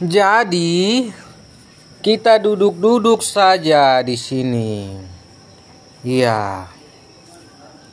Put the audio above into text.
Jadi, kita duduk-duduk saja di sini. Iya.